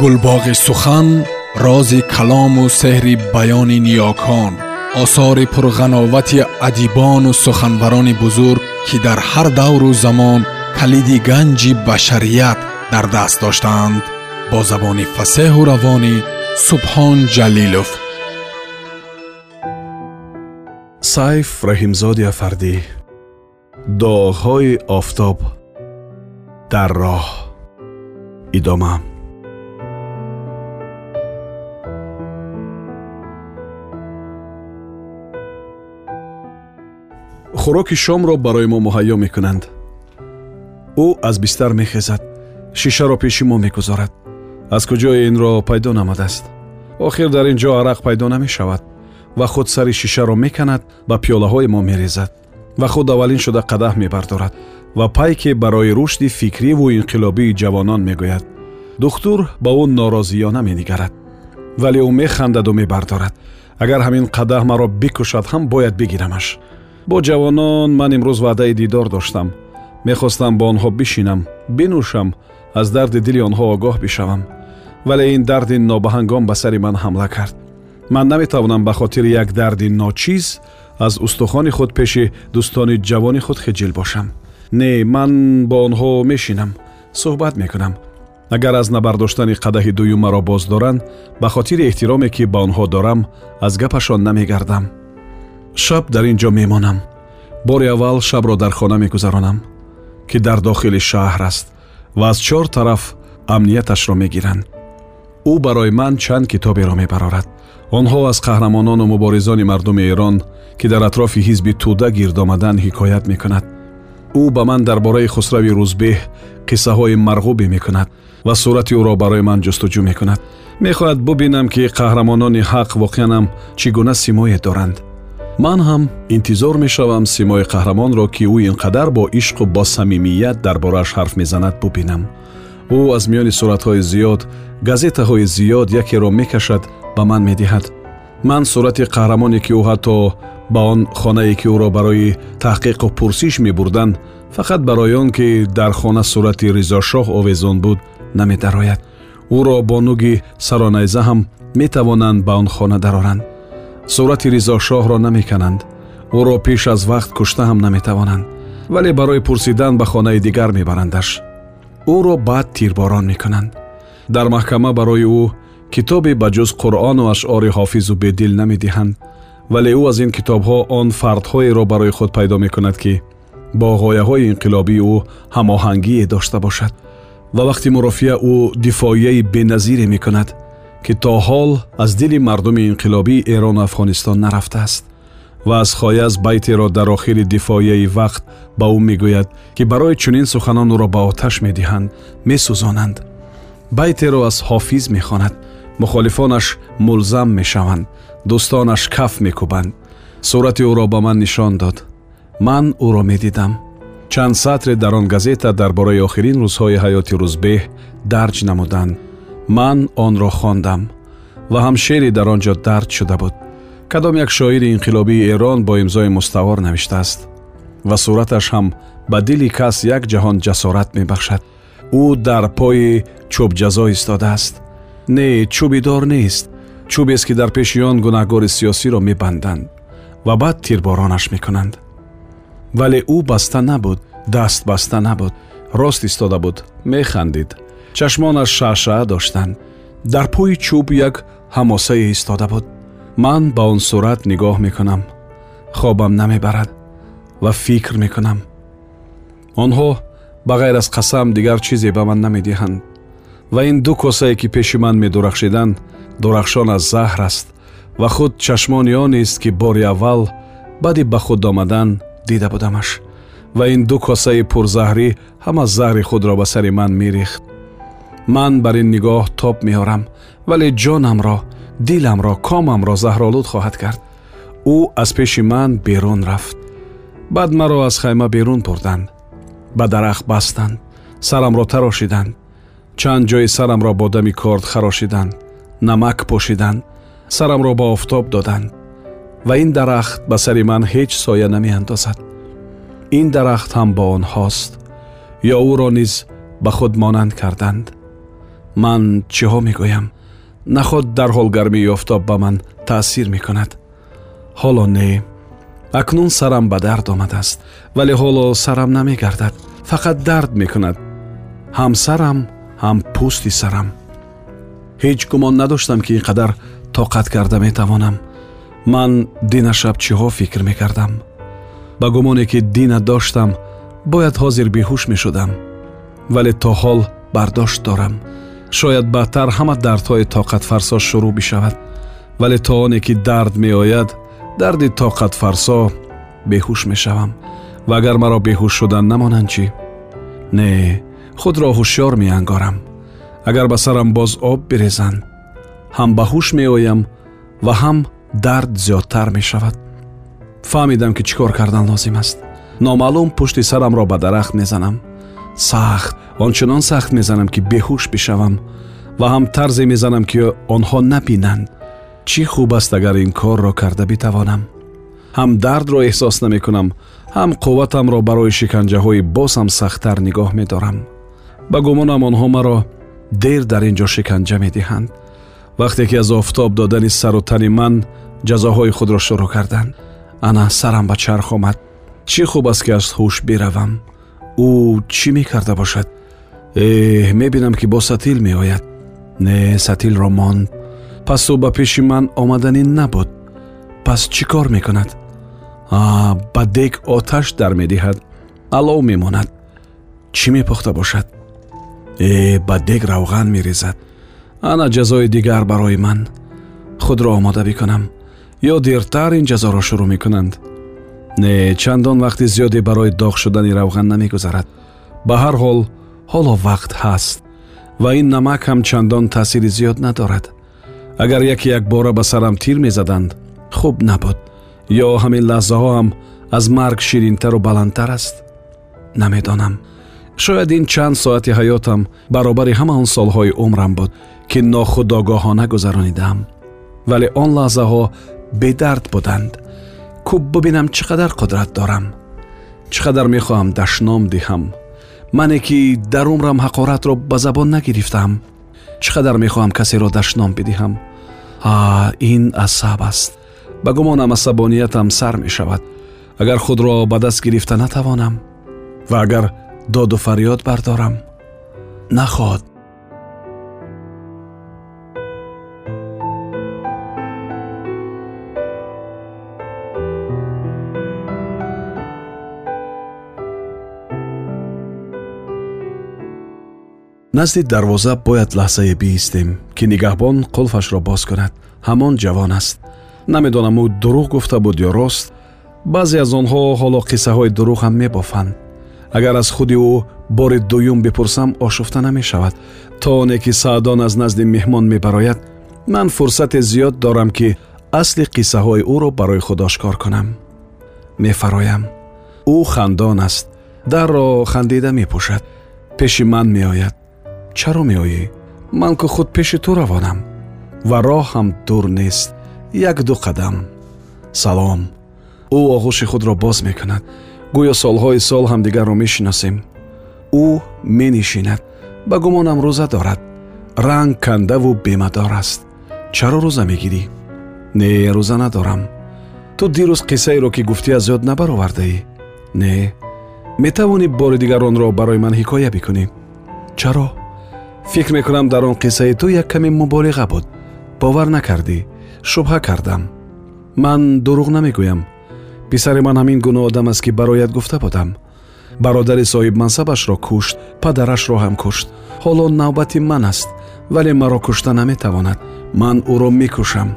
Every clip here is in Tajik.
гулбоғи сухан рози калому сеҳри баёни ниёкон осори пурғановати адибону суханбарони бузург ки дар ҳар давру замон калиди ганҷи башарият дар даст доштаанд бо забони фасеҳу равонӣ субҳон ҷалилов. Сайф раҳимзоди афардӣ. Доғҳои офтоб. Дар роҳ. Идома хӯроки шомро барои мо муҳайё мекунанд ӯ аз бистар мехезад шишаро пеши мо мегузорад аз куҷое инро пайдо намудааст охир дар ин ҷо арақ пайдо намешавад ва худ сари шишаро меканад ба пиёлаҳои мо мерезад ва худ аввалин шуда қадаҳ мебардорад ва пайке барои рушди фикриву инқилобии ҷавонон мегӯяд духтур ба ӯ норозиёна менигарад вале ӯ механдаду мебардорад агар ҳамин қадаҳ маро бикушад ҳам бояд бигирамаш Бо ҷавонон ман имрӯз ваъдаи дидор доштам. Мехостам бо онҳо бишинам бинӯшам аз дарди дили онҳо огоҳ бишавам. Вале ин дарди нобаҳангом ба сари ман ҳамла кард. Ман наметавонам ба хотири як дарди ночиз аз устухони худ пеши дӯстони ҷавони худ хиҷил бошам. Не ман бо онҳо мешинам. Суҳбат мекунам. Агар аз набардоштани қадаҳи дуюм маро боздоранд ба хотири эҳтироме ки ба онҳо дорам аз гапашон намегардам шаб дар ин ҷо мемонам бори аввал шабро дар хона мегузаронам ки дар дохили шаҳр аст ва аз чор тараф амнияташро мегиранд ӯ барои ман чанд китоберо мебарорад онҳо аз қаҳрамонону муборизони мардуми эрон ки дар атрофи ҳизби тӯда гирд омаданд ҳикоят мекунад ӯ ба ман дар бораи хусрави рӯзбеҳ қиссаҳои марғубе мекунад ва сурати ӯро барои ман ҷустуҷӯ мекунад мехоҳад бубинам ки қаҳрамонони ҳақ воқеанам чӣ гуна симое доранд ман ҳам интизор мешавам симои қаҳрамонро ки ӯ ин қадар бо ишқу бо самимият дар борааш ҳарф мезанад бубинам. Ӯ аз миёни суратҳои зиёд газетаҳои зиёд якеро мекашад ба ман медиҳад. Ман сурати қаҳрамоне ки ӯ ҳатто ба он хонае ки ӯро барои таҳқиқу пурсиш мебурданд фақат барои он ки дар хона сурати ризошоҳ овезон буд намедарояд. Ӯро бо нуги саронайза ҳам метавонанд ба он хона дароранд сурати ризошоҳро намекананд ӯро пеш аз вақт кушта ҳам наметавонанд вале барои пурсидан ба хонаи дигар мебарандаш ӯро баъд тирборон мекунанд дар маҳкама барои ӯ китобе ба ҷуз қуръону ашъори ҳофизу бедил намедиҳанд вале ӯ аз ин китобҳо он фардҳоеро барои худ пайдо мекунад ки бо ғояҳои инқилобии ӯ ҳамоҳангие дошта бошад ва вақти мурофиа ӯ дифоияи беназире мекунад ки то ҳол аз дили мардуми инқилобии эрону афғонистон нарафтааст ва аз хояз байтеро дар охири дифоияи вақт ба ӯ мегӯяд ки барои чунин суханон ӯро ба оташ медиҳанд месӯзонанд. Байтеро аз ҳофиз мехонад мухолифонаш мулзам мешаванд дӯстонаш каф мекӯбанд. Сурати ӯро ба ман нишон дод. Ман ӯро медидам. Чанд сатре дар он газета дар бораи охирин рӯзҳои ҳаёти рӯзбеҳ дарҷ намуданд ман онро хондам ва ҳам шеъре дар он ҷо дард шуда буд кадом як шоири инқилобии эрон бо имзои муставор навиштааст ва сураташ ҳам ба дили кас як ҷаҳон ҷасорат мебахшад ӯ дар пои чӯбҷазо истодааст не чӯбидор нест чӯбест ки дар пеши он гунаҳгори сиёсиро мебанданд ва баъд тирборонаш мекунанд вале ӯ баста набуд даст баста набуд рост истода буд механдид чашмонаш шаъшаъ доштанд дар пӯи чӯб як ҳамосае истода буд. Ман ба он сурат нигоҳ мекунам. Хобам намебарад ва фикр мекунам. Онҳо ба ғайр аз қасам дигар чизе ба ман намедиҳанд. Ва ин ду косае ки пеши ман медурахшиданд дурахшон аз заҳр аст ва худ чашмони онест ки бори аввал баъди ба худ омадан дида будамаш. Ва ин ду косаи пурзаҳрӣ ҳама заҳри худро ба сари ман мерехт ман бар ин нигоҳ тоб меорам вале ҷонамро диламро комамро заҳролуд хоҳад кард ӯ аз пеши ман берун рафт баъд маро аз хайма берун бурданд ба дарахт бастанд сарамро тарошиданд чанд ҷои сарамро бо дами корд харошиданд намак пошиданд сарамро ба офтоб доданд ва ин дарахт ба сари ман ҳеҷ соя намеандозад ин дарахт ҳам бо онҳост ё ӯро низ ба худ монанд карданд Ман чиҳо мегӯям? Наход дарҳол гармии офтоб ба ман таъсир мекунад? Ҳоло не. Акнун сарам ба дард омадааст вале ҳоло сарам намегардад. Фақат дард мекунад. Ҳам сарам ҳам пӯсти сарам. Ҳеҷ гумон надоштам ки ин қадар тоқат карда метавонам. Ман дина шаб чиҳо фикр мекардам? Ба гумоне ки дина доштам бояд ҳозир беҳуш мешудам. Вале то ҳол бардошт дорам шояд баъдтар ҳама дардҳои тоқатфарсо шурӯъ бишавад. Вале то оне ки дард меояд дарди тоқатфарсо беҳуш мешавам. Ва агар маро беҳуш шудан намонанд чӣ? Не худро ҳушёр меангорам. Агар ба сарам боз об бирезанд ҳам ба ҳуш меоям ва ҳам дард зиёдтар мешавад. Фаҳмидам ки чӣ кор кардан лозим аст? Номаълум пушти сарамро ба дарахт мезанам. Сахт ончунон сахт мезанам ки беҳуш бишавам ва ҳам тарзе мезанам ки онҳо набинанд чӣ хуб аст агар ин корро карда битавонам ҳам дардро эҳсос намекунам ҳам қувватамро барои шиканҷаҳои бозам сахттар нигоҳ медорам ба гумонам онҳо маро дер дар ин ҷо шиканҷа медиҳанд вақте ки аз офтоб додани сару тани ман ҷазоҳои худро шурӯъ карданд ана сарам ба чарх омад чӣ хуб аст ки аз ҳуш биравам ӯ чӣ мекарда бошад Э мебинам ки бо сатил меояд. Не сатилро монд. Пас ӯ ба пеши ман омаданӣ набуд. Пас чӣ кор мекунад? А ба дег оташ дар медиҳад. Алов мемонад. Чӣ мепухта бошад? Э ба дег равған мерезад. Ана ҷазои дигар барои ман. Худро омода бикунам. Ё дертар ин ҷазоро шурӯъ мекунанд. Не чандон вақти зиёде барои доғ шудани равған намегузарад. Ба ҳар ҳол ҳоло вақт ҳаст ва ин намак ҳам чандон таъсири зиёд надорад. Агар яке якбора ба сарам тир мезаданд хуб набуд ё ҳамин лаҳзаҳо ҳам аз марг ширинтару баландтар аст? Намедонам. Шояд ин чанд соати ҳаётам баробари ҳама он солҳои умрам буд ки нохудогоҳона гузаронидаам вале он лаҳзаҳо бедард буданд. Кӯб бубинам чӣ қадар қудрат дорам? Чӣ қадар мехоҳам дашном диҳам мане ки дар умрам ҳақоратро ба забон нагирифтаам чӣ қадар мехоҳам касеро дашном бидиҳам а ин асаб аст ба гумонам асабониятам сар мешавад агар худро ба даст гирифта натавонам ва агар доду фарёд бардорам нахоҳад назди дарвоза бояд лаҳзае биистем ки нигаҳбон қулфашро боз кунад. Ҳамон ҷавон аст. Намедонам ӯ дурӯғ гуфта буд ё рост. Баъзе аз онҳо ҳоло қиссаҳои дурӯғ ҳам мебофанд. Агар аз худи ӯ бори дуюм бипурсам ошуфта намешавад. То оне ки саъдон аз назди меҳмон мебарояд ман фурсате зиёд дорам ки асли қиссаҳои ӯро барои худ ошкор кунам. Мефароям. Ӯ хандон аст. Дарро хандида мепӯшад. Пеши ман меояд чаро меоӣ? Ман ку худ пеши ту равонам ва роҳ ҳам дур нест як ду қадам. Салом. Ӯ оғӯши худро боз мекунад. Гӯё солҳои сол ҳамдигарро мешиносем. Ӯ менишинад. Ба гумонам рӯза дорад. Ранг кандаву бемадор аст. Чаро рӯза мегирӣ? Не рӯза надорам. Ту дирӯз қиссаеро ки гуфтия зиёд набаровардаӣ не. Метавонӣ бори дигар онро барои ман ҳикоя бикунӣ? Чаро фикр мекунам дар он қиссаи ту як каме муболиға буд бовар накардӣ шубҳа кардам ман дурӯғ намегӯям писари ман ҳамин гуна одам аст ки барояд гуфта будам бародари соҳибмансабашро кушт падарашро ҳам кушт ҳоло навбати ман аст вале маро кушта наметавонад ман ӯро мекушам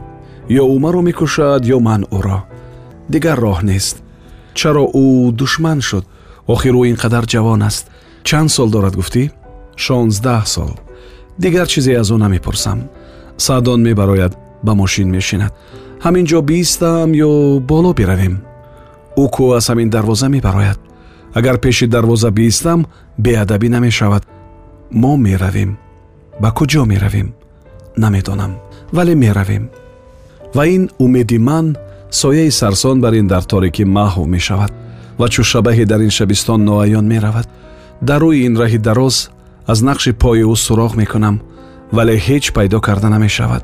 ё ӯ маро мекушад ё ман ӯро дигар роҳ нест чаро ӯ душман шуд охир ӯ ин қадар ҷавон аст чанд сол дорад гуфтӣ шонздаҳ сол Дигар чизе аз ӯ намепурсам. Саъдон мебарояд ба мошин мешинад. Ҳамин ҷо биистам ё боло биравем. Ӯ ку аз ҳамин дарвоза мебарояд. Агар пеши дарвоза биистам беадабӣ намешавад. Мо меравем. Ба куҷо меравем? Намедонам вале меравем. Ва ин умеди ман сояи сарсон бар ин дар торикӣ маҳв мешавад ва чӯ шабаҳе дар ин шабистон ноаён меравад. Дар рӯи ин раҳи дароз аз нақши пои ӯ суроғ мекунам вале ҳеҷ пайдо карда намешавад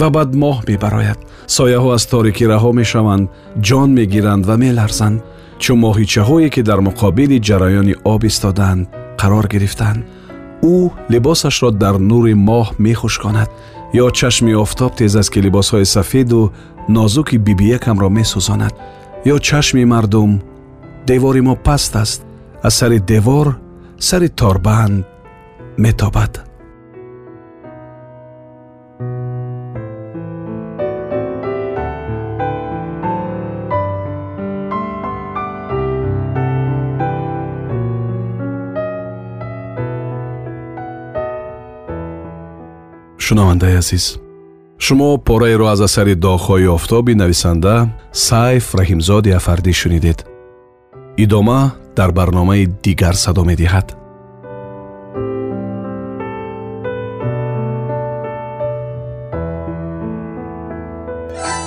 ва баъд моҳ мебарояд сояҳо аз торикӣ раҳо мешаванд ҷон мегиранд ва меларзанд чун моҳичаҳое ки дар муқобили ҷараёни об истодаанд қарор гирифтанд ӯ либосашро дар нури моҳ мехушконад ё чашми офтоб тез аст ки либосҳои сафеду нозуки бибиякамро месӯзонад ё чашми мардум девори мо паст аст аз сари девор сари торбанд метобад. Шунавандаи азиз шумо пораеро аз асари доғҳои офтоби нависанда сайф раҳимзоди афардӣ шунидед. Идома дар барномаи дигар садо медиҳад